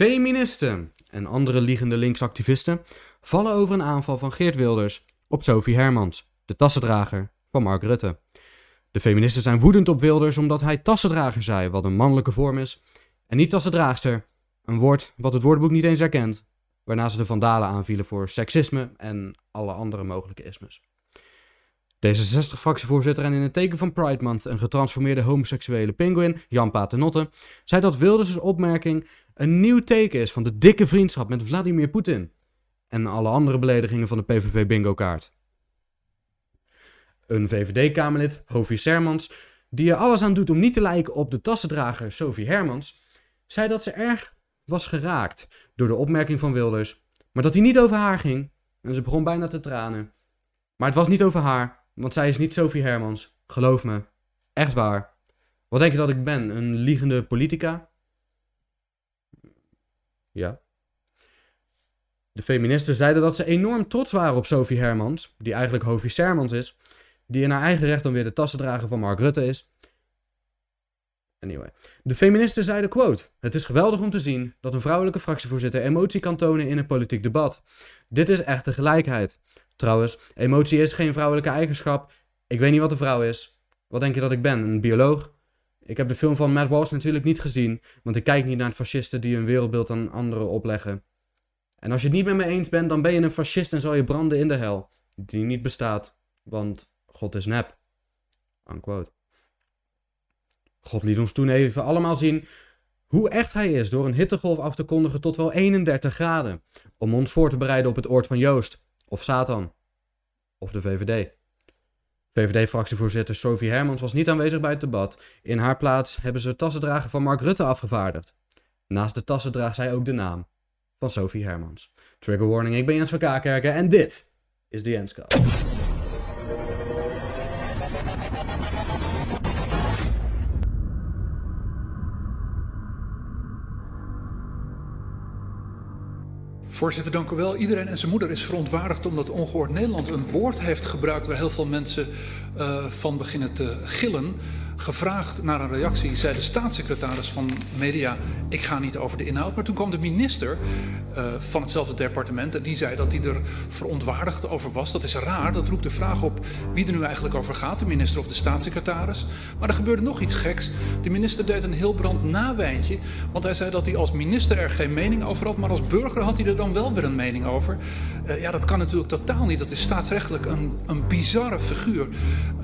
Feministen en andere liegende linksactivisten vallen over een aanval van Geert Wilders op Sophie Hermans, de tassendrager van Mark Rutte. De feministen zijn woedend op Wilders omdat hij tassendrager zei, wat een mannelijke vorm is, en niet tassendraagster, een woord wat het woordenboek niet eens herkent, waarna ze de vandalen aanvielen voor seksisme en alle andere mogelijke ismes. D66-fractievoorzitter en in het teken van Pride Month een getransformeerde homoseksuele pinguïn, Jan Paternotte, zei dat Wilders' opmerking een nieuw teken is van de dikke vriendschap met Vladimir Poetin en alle andere beledigingen van de PVV bingo-kaart. Een VVD-kamerlid, Hovi Sermans, die er alles aan doet om niet te lijken op de tassendrager Sophie Hermans, zei dat ze erg was geraakt door de opmerking van Wilders, maar dat hij niet over haar ging en ze begon bijna te tranen. Maar het was niet over haar, want zij is niet Sophie Hermans. Geloof me. Echt waar. Wat denk je dat ik ben? Een liegende politica? Ja. De feministen zeiden dat ze enorm trots waren op Sophie Hermans, die eigenlijk Hovie Sermans is, die in haar eigen recht dan weer de tassendrager van Mark Rutte is. Anyway. De feministen zeiden, quote, het is geweldig om te zien dat een vrouwelijke fractievoorzitter emotie kan tonen in een politiek debat. Dit is echte gelijkheid. Trouwens, emotie is geen vrouwelijke eigenschap. Ik weet niet wat een vrouw is. Wat denk je dat ik ben? Een bioloog? Ik heb de film van Matt Walsh natuurlijk niet gezien, want ik kijk niet naar fascisten die hun wereldbeeld aan anderen opleggen. En als je het niet met me eens bent, dan ben je een fascist en zal je branden in de hel, die niet bestaat, want God is nep. God liet ons toen even allemaal zien hoe echt hij is door een hittegolf af te kondigen tot wel 31 graden, om ons voor te bereiden op het oord van Joost, of Satan, of de VVD. VVD-fractievoorzitter Sophie Hermans was niet aanwezig bij het debat. In haar plaats hebben ze het tassendrager van Mark Rutte afgevaardigd. Naast de tassen draagt zij ook de naam van Sophie Hermans. Trigger warning, ik ben Jens van Kaakerken en dit is de Jenskast. Voorzitter, dank u wel. Iedereen en zijn moeder is verontwaardigd omdat Ongehoord Nederland een woord heeft gebruikt waar heel veel mensen uh, van beginnen te gillen. Gevraagd naar een reactie, zei de staatssecretaris van Media: Ik ga niet over de inhoud. Maar toen kwam de minister uh, van hetzelfde departement en die zei dat hij er verontwaardigd over was. Dat is raar, dat roept de vraag op wie er nu eigenlijk over gaat, de minister of de staatssecretaris. Maar er gebeurde nog iets geks. De minister deed een heel brand nawijntje, want hij zei dat hij als minister er geen mening over had, maar als burger had hij er dan wel weer een mening over. Uh, ja, dat kan natuurlijk totaal niet. Dat is staatsrechtelijk een, een bizarre figuur.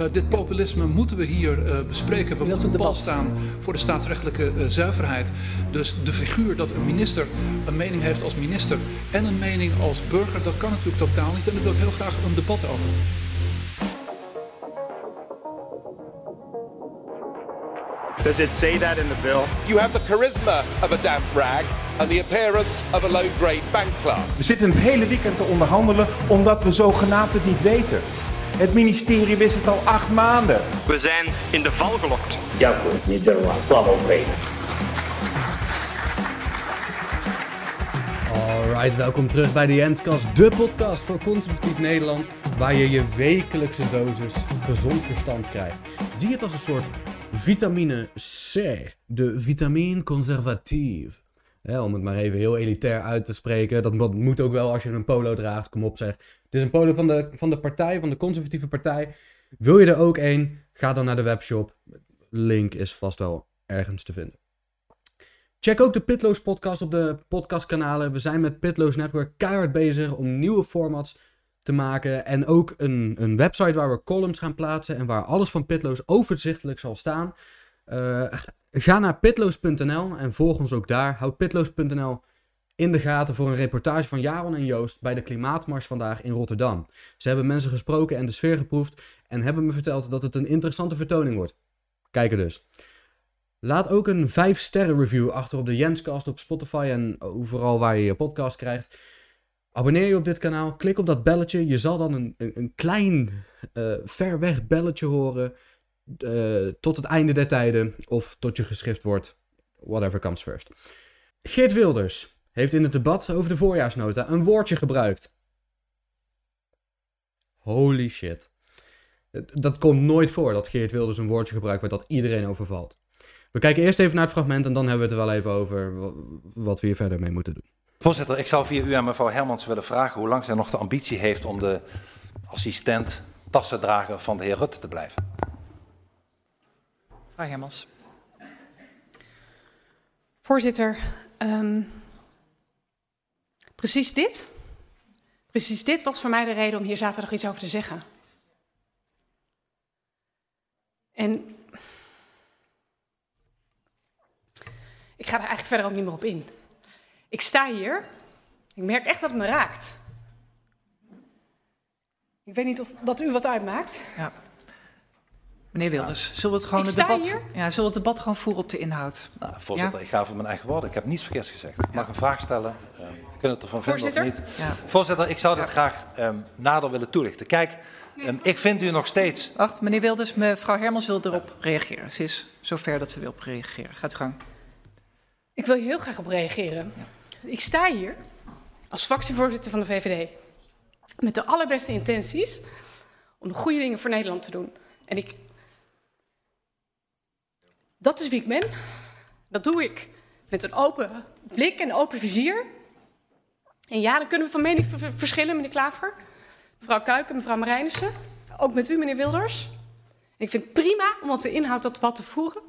Uh, dit populisme moeten we hier bespreken spreken. We moeten de bal staan voor de staatsrechtelijke uh, zuiverheid. Dus de figuur dat een minister een mening heeft als minister en een mening als burger, dat kan natuurlijk totaal niet. En daar wil ik heel graag een debat over. Does it say that in the bill? You have the charisma of a damp rag and the appearance of a low-grade bank clerk. We zitten het hele weekend te onderhandelen omdat we zogenaamd het niet weten. Het ministerie wist het al acht maanden. We zijn in de val gelokt. Ja, goed, niet de val All Alright, welkom terug bij de Jenskast, de podcast voor conservatief Nederland, waar je je wekelijkse dosis gezond verstand krijgt. Zie het als een soort vitamine C, de vitamine conservatief. Om het maar even heel elitair uit te spreken. Dat moet ook wel als je een polo draagt. Kom op zeg. Het is een polo van de, van de partij, van de conservatieve partij. Wil je er ook een? Ga dan naar de webshop. Link is vast wel ergens te vinden. Check ook de Pitloos podcast op de podcastkanalen. We zijn met Pitloos Network keihard bezig om nieuwe formats te maken. En ook een, een website waar we columns gaan plaatsen. En waar alles van Pitloos overzichtelijk zal staan. Uh, ga naar pitloos.nl en volg ons ook daar. Houd pitloos.nl in de gaten voor een reportage van Jaron en Joost bij de Klimaatmars vandaag in Rotterdam. Ze hebben mensen gesproken en de sfeer geproefd en hebben me verteld dat het een interessante vertoning wordt. Kijk er dus. Laat ook een 5 sterren review achter op de Jenscast op Spotify en overal waar je je podcast krijgt. Abonneer je op dit kanaal, klik op dat belletje. Je zal dan een, een, een klein, uh, ver weg belletje horen uh, tot het einde der tijden of tot je geschrift wordt. Whatever comes first. Geert Wilders heeft in het debat over de voorjaarsnota een woordje gebruikt. Holy shit. Dat komt nooit voor dat Geert Wilders een woordje gebruikt waar dat iedereen overvalt. We kijken eerst even naar het fragment en dan hebben we het er wel even over wa- wat we hier verder mee moeten doen. Voorzitter, ik zou via u aan mevrouw Hermans willen vragen hoe lang zij nog de ambitie heeft om de assistent tassendrager van de heer Rutte te blijven. Mevrouw Hermans. Voorzitter, ehm, precies dit. Precies dit was voor mij de reden om hier zaterdag iets over te zeggen. En ik ga er eigenlijk verder ook niet meer op in. Ik sta hier, ik merk echt dat het me raakt. Ik weet niet of dat u wat uitmaakt. Ja. Meneer Wilders, zullen we het gewoon Ik het sta debat, hier. ja, zullen we het debat gewoon voeren op de inhoud? Nou, voorzitter, ik ga voor mijn eigen woorden. Ik heb niets verkeerds gezegd. Ik mag een vraag stellen. Uh, we kunnen het ervan vinden of Voorzitter? niet. Ja. Voorzitter, ik zou dat graag um, nader willen toelichten. Kijk, um, ik vind u nog steeds... Wacht, meneer Wilders, mevrouw Hermans wil erop reageren. Ze is zover dat ze wil op reageren. Gaat u gang. Ik wil hier heel graag op reageren. Ik sta hier als fractievoorzitter van de VVD met de allerbeste intenties om de goede dingen voor Nederland te doen. En ik. Dat is wie ik ben. Dat doe ik met een open blik en een open vizier. En ja, dan kunnen we van mening ver- verschillen, meneer Klaver. Mevrouw Kuiken, mevrouw Marijnissen. Ook met u, meneer Wilders. En ik vind het prima om op de inhoud dat debat te voeren.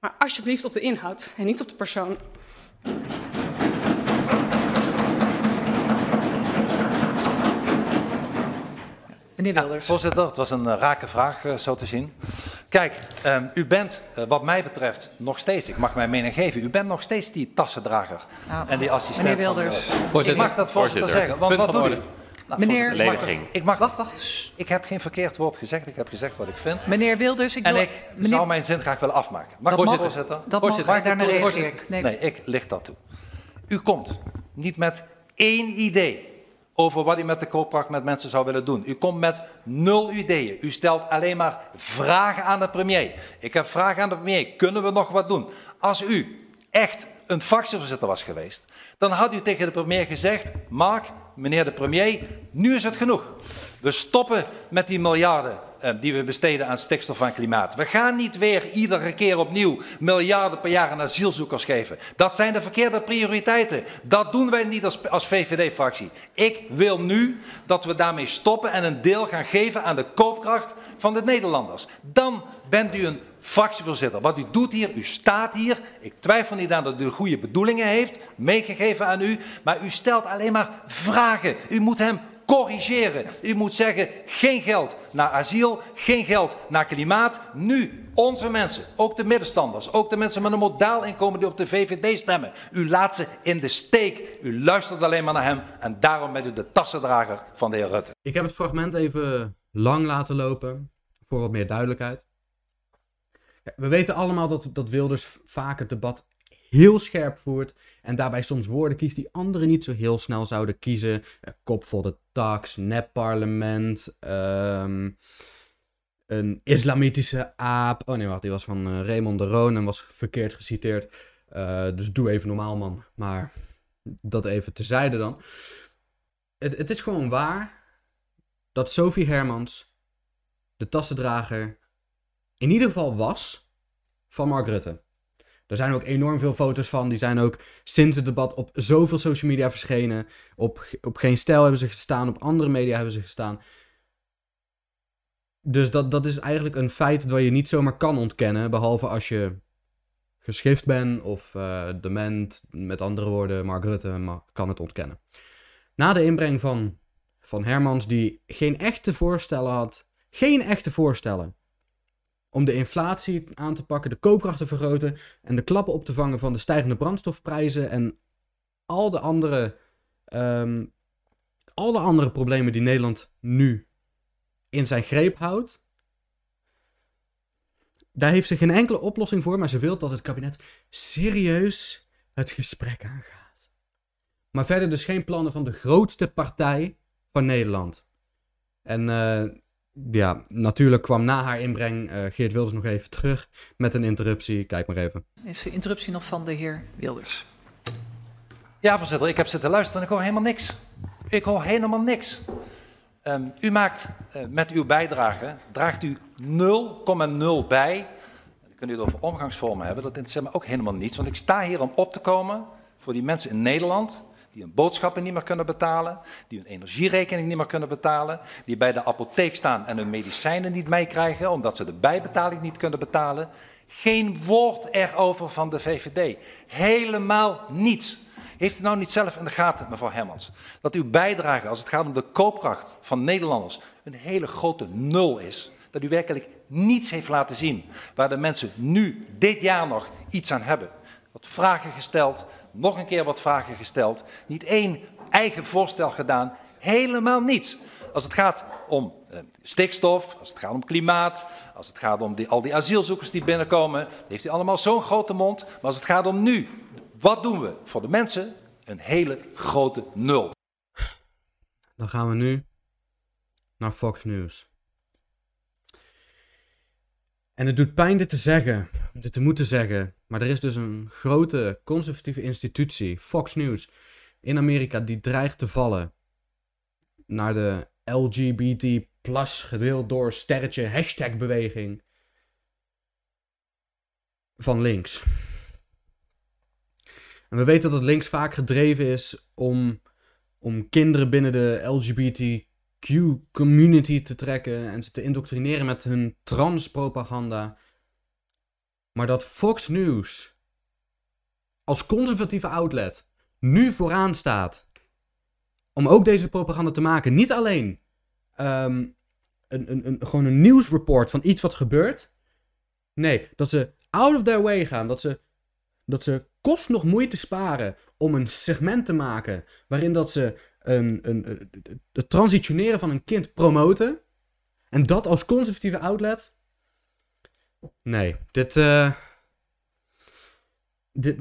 Maar alsjeblieft op de inhoud en niet op de persoon. Meneer Ja, Wilders. voorzitter, het was een uh, rake vraag, uh, zo te zien. Kijk, um, u bent, uh, wat mij betreft, nog steeds, ik mag mijn mening geven, u bent nog steeds die tassendrager Nou, en die assistent. meneer Wilders. Van, ik mag dat voorzitter, zeggen, want wat doet u? Nou, Meneer- voorzitter, ik mag, ik, Wacht, wacht. ik heb geen verkeerd woord gezegd, ik heb gezegd wat ik vind. Meneer Wilders, ik En wil... ik meneer- zou mijn zin graag willen afmaken. Mag Dat ik, mag- voorzitter? Dat Voorzitter, mag, ik daarna ik. Nee. Nee, ik licht dat toe. U komt niet met één idee over wat u met de koopkracht met mensen zou willen doen. U komt met nul ideeën. U stelt alleen maar vragen aan de premier. Ik heb vragen aan de premier. Kunnen we nog wat doen? Als u echt een fractievoorzitter was geweest, dan had u tegen de premier gezegd: Mark, meneer de premier, nu is het genoeg. We stoppen met die miljarden eh, die we besteden aan stikstof en klimaat. We gaan niet weer iedere keer opnieuw miljarden per jaar aan asielzoekers geven. Dat zijn de verkeerde prioriteiten. Dat doen wij niet als, als VVD-fractie. Ik wil nu dat we daarmee stoppen en een deel gaan geven aan de koopkracht van de Nederlanders. Dan bent u een fractievoorzitter. Wat u doet hier, u staat hier. Ik twijfel niet aan dat u de goede bedoelingen heeft, meegegeven aan u. Maar u stelt alleen maar vragen. U moet hem corrigeren. U moet zeggen, geen geld naar asiel, geen geld naar klimaat. Nu, onze mensen, ook de middenstanders, ook de mensen met een modaal inkomen die op de VVD stemmen. U laat ze in de steek. U luistert alleen maar naar hem en daarom bent u de tassendrager van de heer Rutte. Ik heb het fragment even lang laten lopen voor wat meer duidelijkheid. We weten allemaal dat, dat Wilders vaak het debat heel scherp voert en daarbij soms woorden kiest die anderen niet zo heel snel zouden kiezen. Eh, Kop voor de tax, nepparlement, ehm een islamitische aap. Oh nee, wacht, die was van eh, Raymond de Roon en was verkeerd geciteerd. Eh, dus doe even normaal, man. Maar dat even terzijde dan. Het, het is gewoon waar dat Sophie Hermans de tassendrager in ieder geval was van Mark Rutte. Er zijn ook enorm veel foto's van. Die zijn ook sinds het debat op zoveel social media verschenen. Op, op Geen Stijl hebben ze gestaan. Op andere media hebben ze gestaan. Dus dat, dat is eigenlijk een feit dat je niet zomaar kan ontkennen. Behalve als je geschift bent of eh, dement. Met andere woorden, Mark Rutte kan het ontkennen. Na de inbreng van, van Hermans, die geen echte voorstellen had. Geen echte voorstellen om de inflatie aan te pakken, de koopkracht te vergroten en de klappen op te vangen van de stijgende brandstofprijzen en al de andere, de andere problemen die Nederland nu in zijn greep houdt. Daar heeft ze geen enkele oplossing voor, maar ze wil dat het kabinet serieus het gesprek aangaat. Maar verder dus geen plannen van de grootste partij van Nederland. En eh, ja, natuurlijk kwam na haar inbreng eh, Geert Wilders nog even terug met een interruptie. Kijk maar even. Is de interruptie nog van de heer Wilders? Ja, voorzitter, ik heb zitten luisteren en ik hoor helemaal niks. Ik hoor helemaal niks. Ehm, u maakt eh, met uw bijdrage, draagt u 0,0 bij. Dan kunt kunnen jullie het over omgangsvormen hebben. Dat interesseert me ook helemaal niets. Want ik sta hier om op te komen voor die mensen in Nederland die hun boodschappen niet meer kunnen betalen, die hun energierekening niet meer kunnen betalen, die bij de apotheek staan en hun medicijnen niet meekrijgen omdat ze de bijbetaling niet kunnen betalen. Geen woord erover van de VVD. Helemaal niets. Heeft u nou niet zelf in de gaten, mevrouw Hermans, dat uw bijdrage als het gaat om de koopkracht van Nederlanders een hele grote nul is? Dat u werkelijk niets heeft laten zien waar de mensen nu, dit jaar nog, iets aan hebben. Wat vragen gesteld, nog een keer wat vragen gesteld, niet één eigen voorstel gedaan, helemaal niets. Als het gaat om eh, stikstof, als het gaat om klimaat, als het gaat om die, al die asielzoekers die binnenkomen, heeft u allemaal zo'n grote mond. Maar als het gaat om nu, wat doen we voor de mensen? Een hele grote nul. Dan gaan we nu naar Fox News. En het doet pijn dit te zeggen, te moeten zeggen, maar er is dus een grote conservatieve institutie, Fox News, in Amerika, die dreigt te vallen naar de LGBT plus gedeeld door sterretje hashtag beweging van links. En we weten dat links vaak gedreven is om, om kinderen binnen de LGBTQ-community te trekken en ze te indoctrineren met hun transpropaganda. Maar dat Fox News als conservatieve outlet nu vooraan staat om ook deze propaganda te maken. Niet alleen ehm, een, een, een, gewoon een nieuwsreport van iets wat gebeurt. Nee, dat ze out of their way gaan. Dat ze, dat ze kost nog moeite sparen om een segment te maken waarin dat ze een, een, het transitioneren van een kind promoten. En dat als conservatieve outlet. Nee, dit, uh, dit.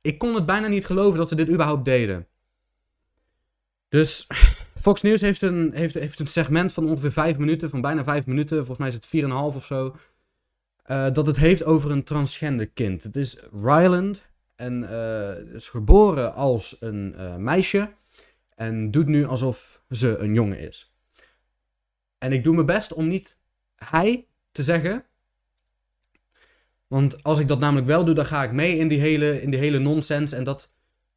Ik kon het bijna niet geloven dat ze dit überhaupt deden. Dus Fox News heeft een, heeft, heeft een segment van ongeveer 5 minuten, van bijna 5 minuten, volgens mij is het 4,5 of zo. Uh, dat het heeft over een transgender kind. Het is Ryland en uh, is geboren als een meisje en doet nu alsof ze een jongen is. En ik doe mijn best om niet hij te zeggen. Want als ik dat namelijk wel doe, dan ga ik mee in die hele, in die hele nonsens. En dat,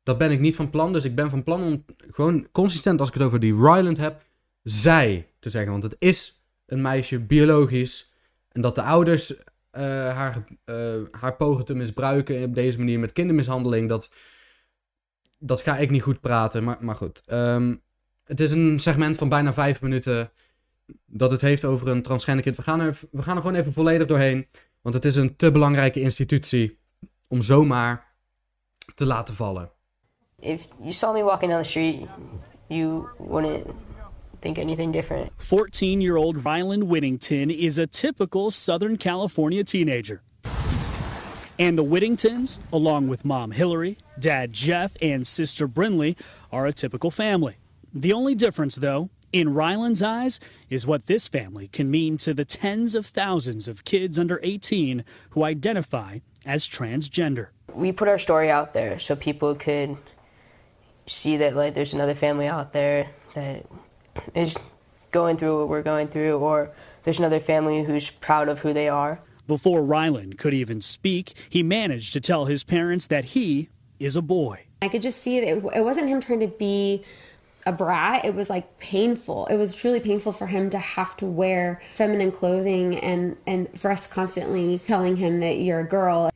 dat ben ik niet van plan. Dus ik ben van plan om gewoon consistent, als ik het over die Ryland heb, zij te zeggen. Want het is een meisje, biologisch. En dat de ouders uh, haar, uh, haar pogen te misbruiken op deze manier met kindermishandeling, dat, dat ga ik niet goed praten. Maar, maar goed, um, het is een segment van bijna vijf minuten dat het heeft over een transgender kind. We gaan, er, we gaan er gewoon even volledig doorheen. Want het is een te belangrijke institutie om zomaar te laten vallen. If you saw me walking down the street, you wouldn't think anything different. 14 year old Ryland Whittington is a typical Southern California teenager. And the Whittingtons, along with mom Hillary, dad Jeff, and sister Brinley, are a typical family. The only difference, though, in Ryland's eyes, is what this family can mean to the tens of thousands of kids under 18 who identify as transgender. We put our story out there so people could see that like there's another family out there that is going through what we're going through or there's another family who's proud of who they are. Before Ryland could even speak, he managed to tell his parents that he is a boy. I could just see it. It wasn't him trying to be a brat. It was like painful. It was truly painful for him to have to wear feminine clothing and, and for us constantly telling him that you're a girl.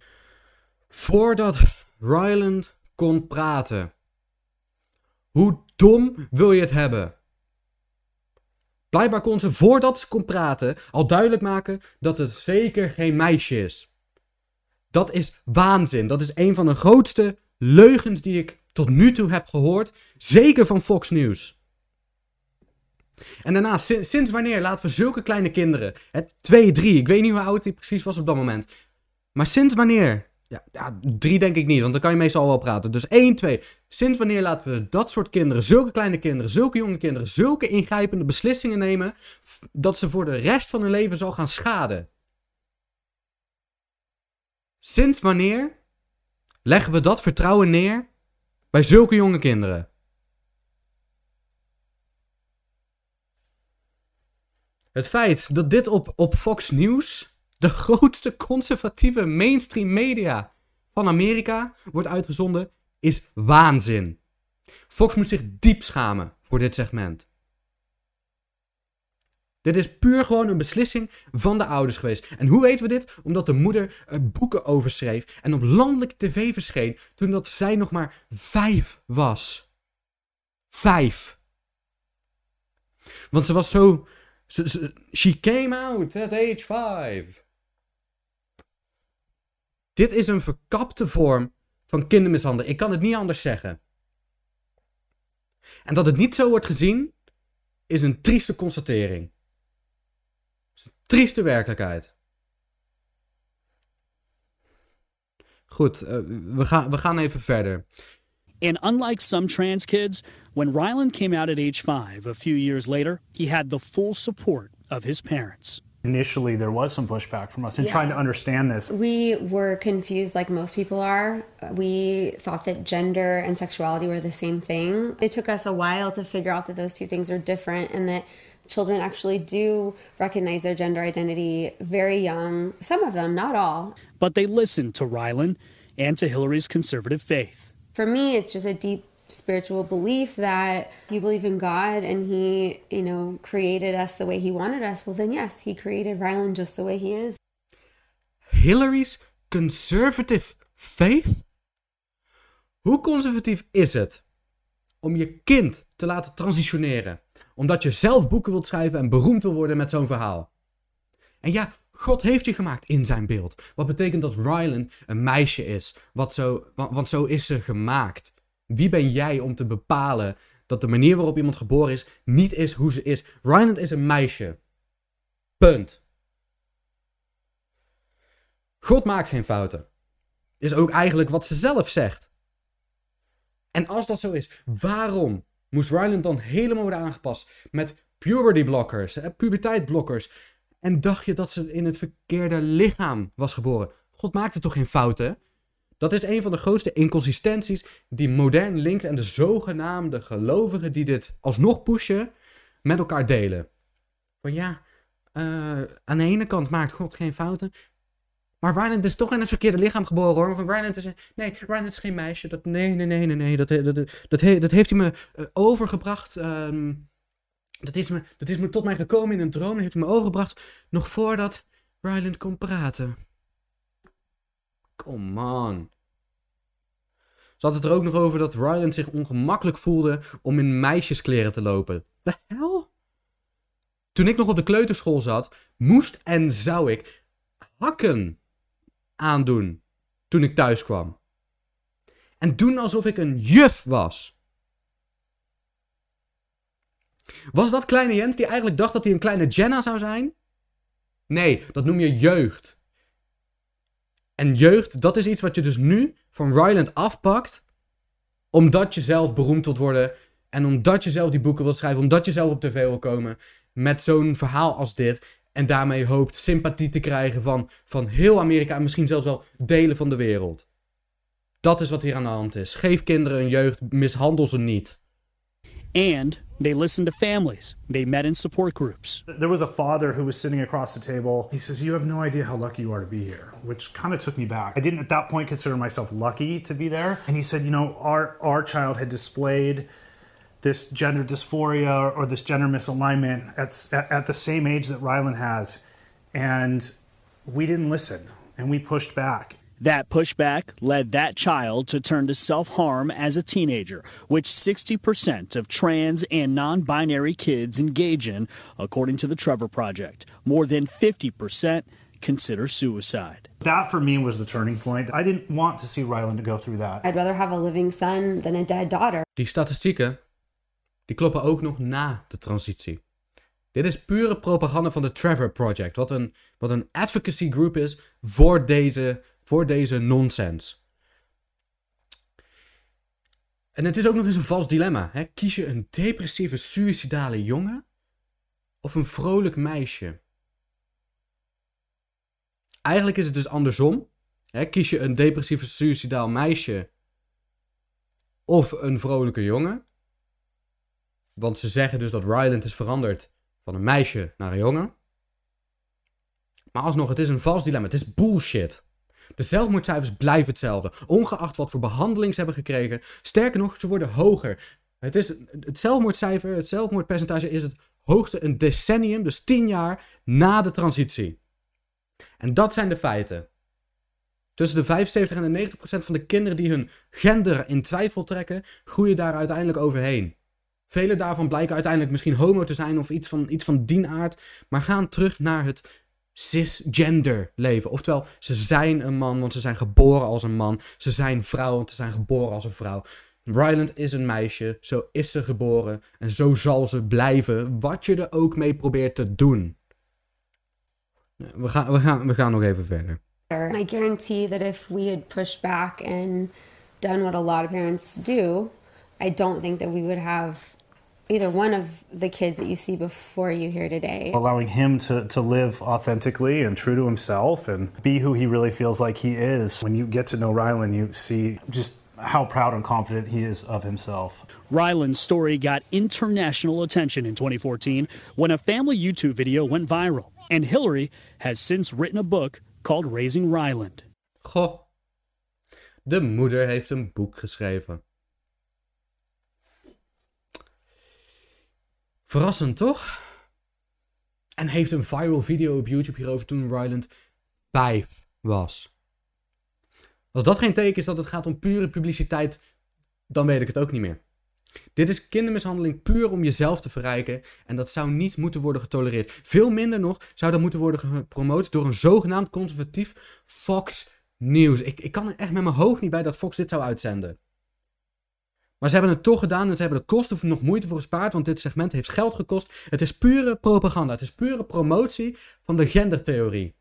Voordat Ryland kon praten. Hoe dom wil je het hebben? Blijkbaar kon ze voordat ze kon praten al duidelijk maken dat het zeker geen meisje is. Dat is waanzin. Dat is een van de grootste leugens die ik tot nu toe heb gehoord. Zeker van Fox News. En daarna, sinds, wanneer laten we zulke kleine kinderen, het 2, 3, ik weet niet hoe oud hij precies was op dat moment. Maar sinds wanneer ja, ja, drie denk ik niet, want dan kan je meestal al wel praten. Dus één, twee. Sinds wanneer laten we dat soort kinderen, zulke kleine kinderen, zulke jonge kinderen, zulke ingrijpende beslissingen nemen, dat ze voor de rest van hun leven zal gaan schaden? Sinds wanneer leggen we dat vertrouwen neer bij zulke jonge kinderen? Het feit dat dit op, op Fox News de grootste conservatieve mainstream media van Amerika wordt uitgezonden, is waanzin. Fox moet zich diep schamen voor dit segment. Dit is puur gewoon een beslissing van de ouders geweest. En hoe weten we dit? Omdat de moeder er boeken over schreef en op landelijke tv verscheen toen dat zij nog maar vijf was. Vijf. Want ze was zo. She came out at age five. Dit is een verkapte vorm van kindermishandeling. Ik kan het niet anders zeggen. En dat het niet zo wordt gezien, is een trieste constatering. Is een trieste werkelijkheid. Goed, uh, we, gaan, we gaan even verder. And unlike some trans kids, when Ryland came out at age five, a few years later, he had the full support of his parents. Initially, there was some pushback from us in Yeah. trying to understand this. We were confused like most people are. We thought that gender and sexuality were the same thing. It took us a while to figure out that those two things are different and that children actually do recognize their gender identity very young. Some of them, not all. But they listened to Rylan and to Hillary's conservative faith. For me, it's just a deep spiritual belief that you believe in God and He, you know, created us the way He wanted us. Well, then, yes, He created Rylan just the way He is. Hillary's conservative faith? Hoe conservatief is het om je kind te laten transitioneren? Omdat je zelf boeken wilt schrijven en beroemd wil worden met zo'n verhaal. En ja, God heeft je gemaakt in zijn beeld. Wat betekent dat Ryland een meisje is? Wat zo, want, want zo is ze gemaakt. Wie ben jij om te bepalen dat de manier waarop iemand geboren is niet is hoe ze is? Ryland is een meisje. Punt. God maakt geen fouten. Is ook eigenlijk wat ze zelf zegt. En als dat zo is, waarom moest Ryland dan helemaal worden aangepast met puberty blockers? En dacht je dat ze in het verkeerde lichaam was geboren? God maakte toch geen fouten? Dat is een van de grootste inconsistenties die modern links en de zogenaamde gelovigen die dit alsnog pushen, met elkaar delen. Van ja, eh, aan de ene kant maakt God geen fouten, maar Ryland is toch in het verkeerde lichaam geboren hoor. Want Ryland is, nee, Ryland is geen meisje. Dat, nee, nee, nee, nee. Dat, dat, dat, dat heeft hij me eh, overgebracht. ehm, dat, is me, dat is me tot mij gekomen in een droom. Dat heeft hij me overgebracht nog voordat Ryland kon praten. Come on. Ze had het er ook nog over dat Ryland zich ongemakkelijk voelde om in meisjeskleren te lopen. De hel? Toen ik nog op de kleuterschool zat, moest en zou ik hakken aandoen toen ik thuis kwam. En doen alsof ik een juf was. Was dat kleine Jens die eigenlijk dacht dat hij een kleine Jenna zou zijn? Nee, dat noem je jeugd. En jeugd, dat is iets wat je dus nu van Ryland afpakt. Omdat je zelf beroemd wilt worden. En omdat je zelf die boeken wilt schrijven. Omdat je zelf op tv wil komen. Met zo'n verhaal als dit. En daarmee hoopt sympathie te krijgen van, van heel Amerika. En misschien zelfs wel delen van de wereld. Dat is wat hier aan de hand is. Geef kinderen een jeugd, mishandel ze niet. And they listened to families. They met in support groups. There was a father who was sitting across the table. He says, You have no idea how lucky you are to be here, which kind of took me back. I didn't at that point consider myself lucky to be there. And he said, You know, our, our child had displayed this gender dysphoria or, or this gender misalignment at, at, at the same age that Rylan has. And we didn't listen and we pushed back. That pushback led that child to turn to self harm as a teenager, which 60% of trans and non binary kids engage in, according to the Trevor Project. More than 50% consider suicide. That for me was the turning point. I didn't want to see Rylan go through that. I'd rather have a living son than a dead daughter. Die statistieken, die kloppen ook nog na de transitie. Dit is pure propaganda van de Trevor Project, wat een, wat een advocacy group is voor deze, voor deze nonsens. En het is ook nog eens een vals dilemma. Hè? Kies je een depressieve, suïcidale jongen of een vrolijk meisje? Eigenlijk is het dus andersom. Hè? Kies je een depressieve, suïcidaal meisje of een vrolijke jongen? Want ze zeggen dus dat Ryland is veranderd van een meisje naar een jongen. Maar alsnog, het is een vals dilemma. Het is bullshit. De zelfmoordcijfers blijven hetzelfde, ongeacht wat voor behandeling ze hebben gekregen. Sterker nog, ze worden hoger. Het, is, het zelfmoordcijfer, het zelfmoordpercentage is het hoogste een decennium, dus tien jaar na de transitie. En dat zijn de feiten. Tussen de 75 en de 90 procent van de kinderen die hun gender in twijfel trekken, groeien daar uiteindelijk overheen. Vele daarvan blijken uiteindelijk misschien homo te zijn of iets van, iets van die aard, maar gaan terug naar het cisgender leven. Oftewel, ze zijn een man, want ze zijn geboren als een man. Ze zijn vrouw, want ze zijn geboren als een vrouw. Ryland is een meisje, zo is ze geboren en zo zal ze blijven, wat je er ook mee probeert te doen. We gaan, we gaan, we gaan nog even verder. I guarantee that if we had pushed back and done what a lot of parents do, I don't think that we would have either one of the kids that you see before you here today. Allowing him to, to live authentically and true to himself and be who he really feels like he is. When you get to know Rylan, you see just how proud and confident he is of himself. Ryland's story got international attention in 2014 when a family YouTube video went viral. And Hillary has since written a book called Raising Ryland. Goh. De moeder heeft een boek geschreven. Verrassend, toch? En heeft een viral video op YouTube hierover toen Ryland 5 was. Als dat geen teken is dat het gaat om pure publiciteit, dan weet ik het ook niet meer. Dit is kindermishandeling puur om jezelf te verrijken en dat zou niet moeten worden getolereerd. Veel minder nog zou dat moeten worden gepromoot door een zogenaamd conservatief Fox News. Ik, ik kan er echt met mijn hoofd niet bij dat Fox dit zou uitzenden. Maar ze hebben het toch gedaan en ze hebben de kosten nog moeite voor gespaard, want dit segment heeft geld gekost. Het is pure propaganda, het is pure promotie van de gendertheorie.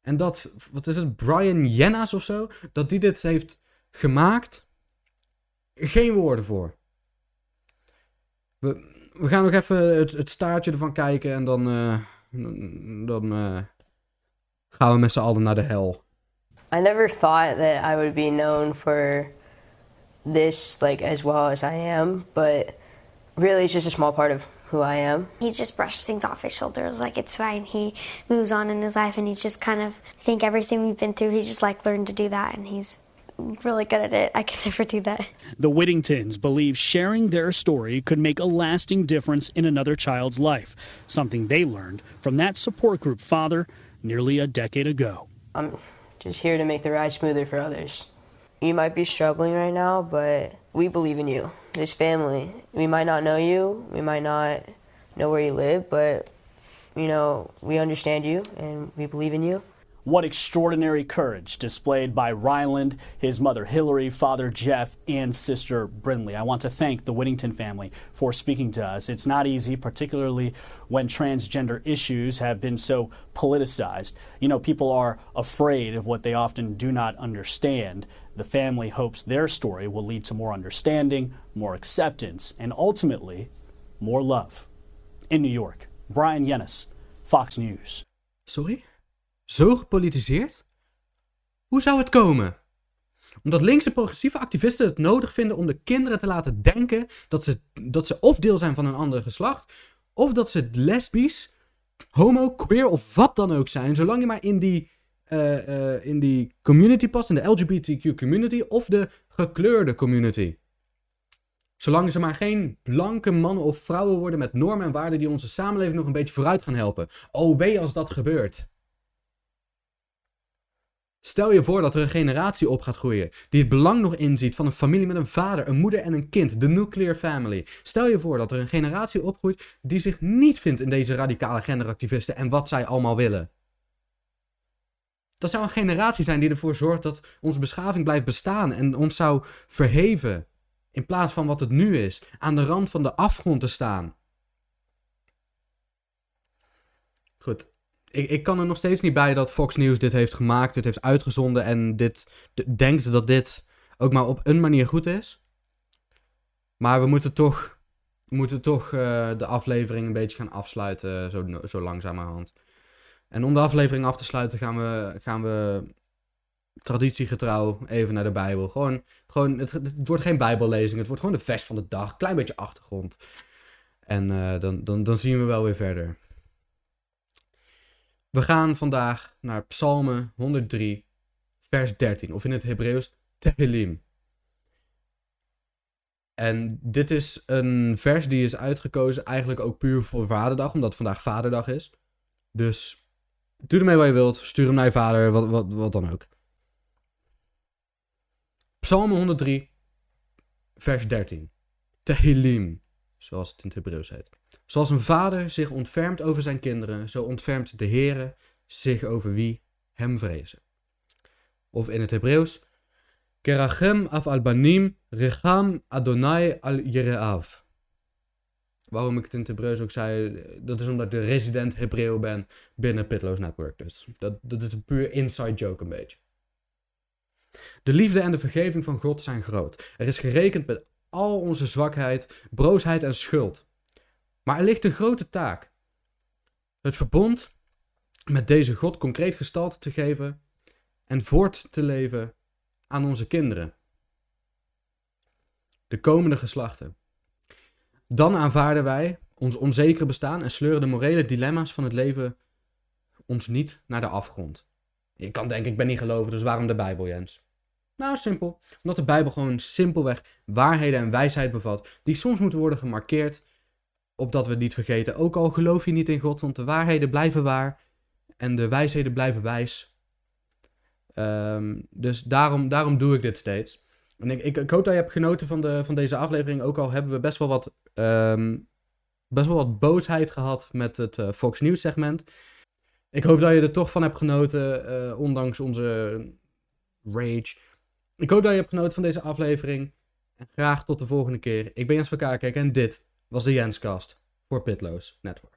En dat, wat is het, Brian Jennas of zo, dat die dit heeft gemaakt, geen woorden voor. We, gaan nog even het, staartje ervan kijken en dan, uh, dan uh, gaan we met z'n allen naar de hel. I never thought that I would be known for this like as well as I am, but really it's just a small part of who I am. He just brushes things off his shoulders like it's fine. He moves on in his life and he's just kind of I think everything we've been through he's just like learned to do that and he's really good at it. I could never do that. The Whittingtons believe sharing their story could make a lasting difference in another child's life, something they learned from that support group father nearly a decade ago. I'm just here to make the ride smoother for others. You might be struggling right now, but we believe in you. This family. We might not know you, we might not know where you live, but you know, we understand you and we believe in you. What extraordinary courage displayed by Ryland, his mother Hillary, father Jeff, and sister Brindley. I want to thank the Whittington family for speaking to us. It's not easy, particularly when transgender issues have been so politicized. You know, people are afraid of what they often do not understand. The family hopes their story will lead to more understanding, more acceptance, and ultimately, more love. In New York, Brian Yennis, Fox News. Sorry? Zo gepolitiseerd? Hoe zou het komen? Omdat linkse progressieve activisten het nodig vinden om de kinderen te laten denken dat ze, dat ze of deel zijn van een ander geslacht, of dat ze lesbisch, homo, queer of wat dan ook zijn, zolang je maar in die, uh, uh, in die community past, in de LGBTQ community of de gekleurde community. Zolang ze maar geen blanke mannen of vrouwen worden met normen en waarden die onze samenleving nog een beetje vooruit gaan helpen. Oh wee als dat gebeurt. Stel je voor dat er een generatie op gaat groeien die het belang nog inziet van een familie met een vader, een moeder en een kind, de nuclear family. Stel je voor dat er een generatie opgroeit die zich niet vindt in deze radicale genderactivisten en wat zij allemaal willen. Dat zou een generatie zijn die ervoor zorgt dat onze beschaving blijft bestaan en ons zou verheven. In plaats van wat het nu is, aan de rand van de afgrond te staan. Goed, ik, ik kan er nog steeds niet bij dat Fox News dit heeft gemaakt, dit heeft uitgezonden en dit denkt dat dit ook maar op een manier goed is. Maar we moeten toch, moeten toch uh, de aflevering een beetje gaan afsluiten, zo, zo langzamerhand. En om de aflevering af te sluiten gaan we, gaan we traditiegetrouw even naar de Bijbel. Gewoon, gewoon het, wordt geen Bijbellezing, het wordt gewoon de vest van de dag. Klein beetje achtergrond. En uh, dan, dan, dan zien we wel weer verder. We gaan vandaag naar Psalmen 103, vers 13, of in het Hebreeuws Tehillim. En dit is een vers die is uitgekozen eigenlijk ook puur voor Vaderdag, omdat vandaag Vaderdag is. Dus doe ermee wat je wilt, stuur hem naar je vader, wat, wat, wat dan ook. Psalm 103, vers 13. Tehillim, zoals het in het Hebreeuws heet. Zoals een vader zich ontfermt over zijn kinderen, zo ontfermt de Heere zich over wie hem vrezen. Of in het Hebreeuws, Kerachem af albanim recham Adonai al Yereav. Waarom ik het in het Hebreeuws ook zei, dat is omdat ik de resident Hebreeuw ben binnen Pitloos Network. Dus dat, dat is een puur inside joke een beetje. De liefde en de vergeving van God zijn groot. Er is gerekend met al onze zwakheid, broosheid en schuld. Maar er ligt een grote taak. Het verbond met deze God concreet gestalte te geven en voort te leven aan onze kinderen. De komende geslachten. Dan aanvaarden wij ons onzekere bestaan en sleuren de morele dilemma's van het leven ons niet naar de afgrond. Je kan denken, ik ben niet geloven, dus waarom de Bijbel, Jens? Nou, simpel. Omdat de Bijbel gewoon simpelweg waarheden en wijsheid bevat, die soms moeten worden gemarkeerd, opdat we het niet vergeten. Ook al geloof je niet in God, want de waarheden blijven waar en de wijsheden blijven wijs. Ehm, dus daarom, daarom doe ik dit steeds. Ik, hoop dat je hebt genoten van, de, van deze aflevering. Ook al hebben we best wel wat, ehm, best wel wat boosheid gehad met het uh, Fox News segment. Ik hoop dat je er toch van hebt genoten, uh, ondanks onze rage. Ik hoop dat je hebt genoten van deze aflevering. En graag tot de volgende keer. Ik ben Jens van Kaarkijk en dit was de Jenscast voor Pitloos Network.